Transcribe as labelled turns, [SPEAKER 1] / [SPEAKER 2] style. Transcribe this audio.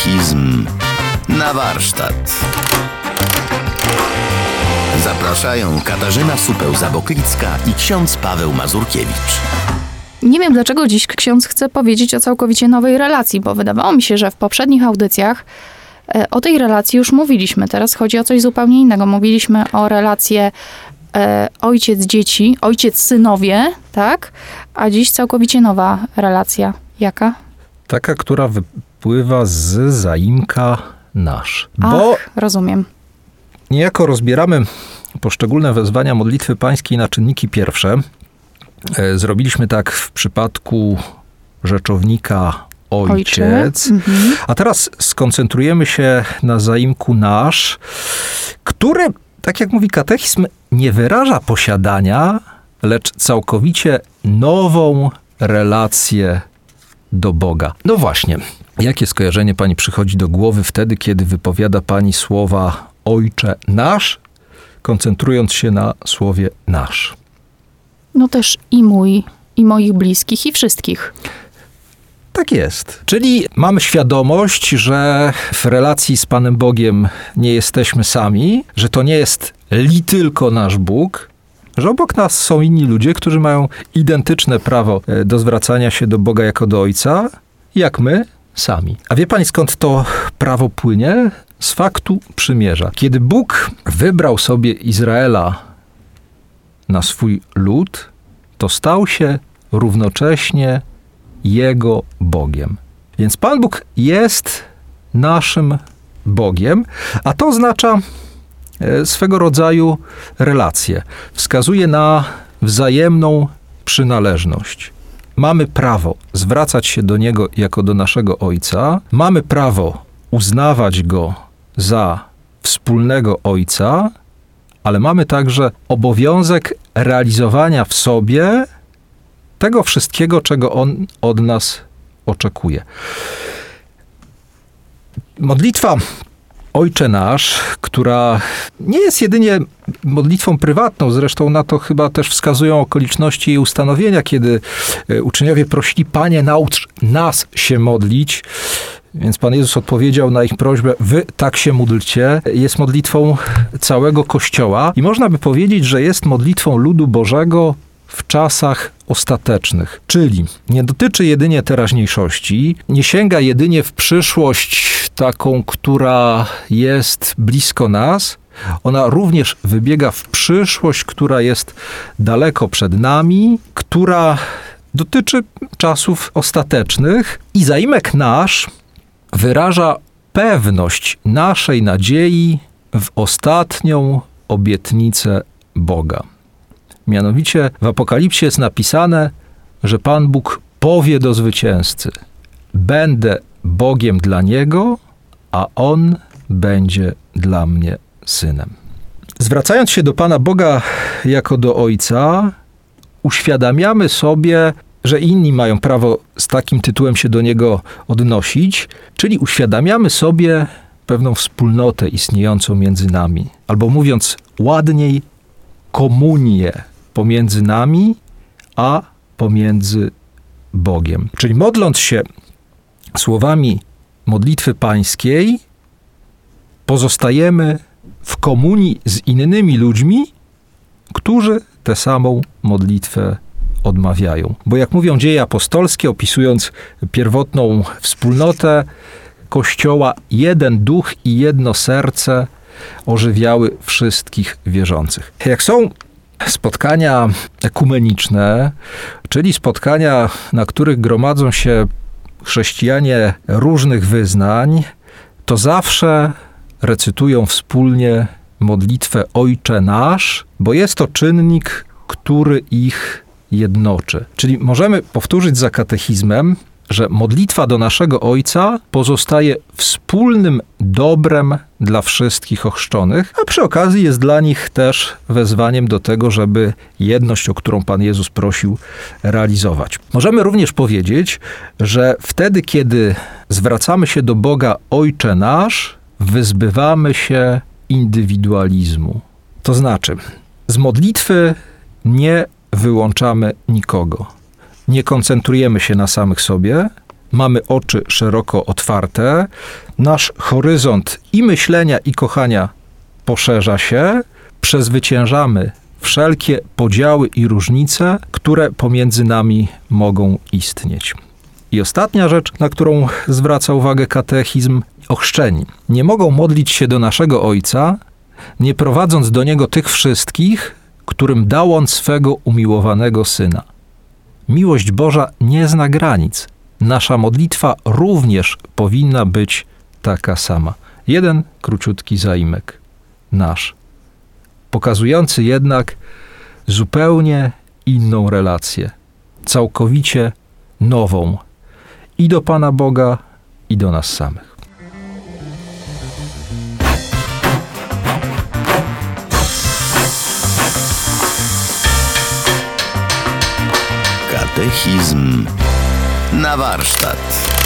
[SPEAKER 1] Katechizm na warsztat. Zapraszają Katarzyna Supeł-Zaboklicka i ksiądz Paweł Mazurkiewicz.
[SPEAKER 2] Nie wiem, dlaczego dziś ksiądz chce powiedzieć o całkowicie nowej relacji, bo wydawało mi się, że w poprzednich audycjach e, o tej relacji już mówiliśmy. Teraz chodzi o coś zupełnie innego. Mówiliśmy o relację e, ojciec-dzieci, ojciec-synowie, tak? A dziś całkowicie nowa relacja. Jaka?
[SPEAKER 3] Taka, która wypływa z zaimka nasz. Bo
[SPEAKER 2] Ach, rozumiem.
[SPEAKER 3] niejako rozbieramy poszczególne wezwania modlitwy pańskiej na czynniki pierwsze. E, Zrobiliśmy tak w przypadku rzeczownika ojciec.
[SPEAKER 2] Mhm.
[SPEAKER 3] A teraz skoncentrujemy się na zaimku nasz, który, tak jak mówi katechizm, nie wyraża posiadania, lecz całkowicie nową relację do Boga. No właśnie, jakie skojarzenie pani przychodzi do głowy wtedy, kiedy wypowiada pani słowa Ojcze nasz, koncentrując się na słowie nasz?
[SPEAKER 2] No też i mój, i moich bliskich, i wszystkich.
[SPEAKER 3] Tak jest. Czyli mamy świadomość, że w relacji z Panem Bogiem nie jesteśmy sami, że to nie jest li tylko nasz Bóg, że obok nas są inni ludzie, którzy mają identyczne prawo e, do zwracania się do Boga jako do Ojca, jak my sami. A wie pani skąd to prawo płynie? Z faktu przymierza. Kiedy Bóg wybrał sobie Izraela na swój lud, to stał się równocześnie jego Bogiem. Więc Pan Bóg jest naszym Bogiem, a to oznacza e, swego rodzaju relację. Wskazuje na wzajemną przynależność. Mamy prawo zwracać się do Niego jako do naszego Ojca, mamy prawo uznawać Go za wspólnego Ojca, ale mamy także obowiązek realizowania w sobie tego wszystkiego, czego On od nas oczekuje. Modlitwa Ojcze Nasz, która nie jest jedynie modlitwą prywatną, zresztą na to chyba też wskazują okoliczności jej ustanowienia, kiedy e, uczniowie prosili, Panie, naucz nas się modlić. Więc Pan Jezus odpowiedział na ich prośbę, wy tak się módlcie. Jest modlitwą całego Kościoła i można by powiedzieć, że jest modlitwą ludu Bożego w czasach ostatecznych. Czyli nie dotyczy jedynie teraźniejszości, nie sięga jedynie w przyszłość taką, która jest blisko nas, ona również wybiega w przyszłość, która jest daleko przed nami, która dotyczy czasów ostatecznych i zaimek nasz wyraża pewność naszej nadziei w ostatnią obietnicę Boga. Mianowicie w Apokalipsie jest napisane, że Pan Bóg powie do zwycięzcy: Będę Bogiem dla niego, a on będzie dla mnie synem. Zwracając się do Pana Boga jako do Ojca, uświadamiamy sobie, że inni mają prawo z takim tytułem się do Niego odnosić, czyli uświadamiamy sobie pewną wspólnotę istniejącą między nami, albo mówiąc ładniej, komunię pomiędzy nami, a pomiędzy Bogiem. Czyli modląc się słowami modlitwy pańskiej, pozostajemy w komunii z innymi ludźmi, którzy tę samą modlitwę odmawiają. Bo jak mówią dzieje apostolskie, opisując pierwotną wspólnotę Kościoła, jeden duch i jedno serce ożywiały wszystkich wierzących. Jak są spotkania ekumeniczne, czyli spotkania, na których gromadzą się chrześcijanie różnych wyznań, to zawsze recytują wspólnie modlitwę Ojcze Nasz, bo jest to czynnik, który ich jednoczy. Czyli możemy powtórzyć za katechizmem, że modlitwa do naszego Ojca pozostaje wspólnym dobrem dla wszystkich ochrzczonych, a przy okazji jest dla nich też wezwaniem do tego, żeby jedność, o którą Pan Jezus prosił, realizować. Możemy również powiedzieć, że wtedy, kiedy zwracamy się do Boga Ojcze Nasz, wyzbywamy się indywidualizmu. To znaczy, z modlitwy nie wyłączamy nikogo. Nie koncentrujemy się na samych sobie, mamy oczy szeroko otwarte, nasz horyzont i myślenia, i kochania poszerza się, przezwyciężamy wszelkie podziały i różnice, które pomiędzy nami mogą istnieć. I ostatnia rzecz, na którą zwraca uwagę katechizm, ochrzczeni. Nie mogą modlić się do naszego Ojca, nie prowadząc do Niego tych wszystkich, którym dał On swego umiłowanego Syna. Miłość Boża nie zna granic. Nasza modlitwa również powinna być taka sama. Jeden króciutki zaimek. Nasz. Pokazujący jednak zupełnie inną relację. Całkowicie nową. I do Pana Boga, i do nas samych.
[SPEAKER 1] Katechizm na warsztat.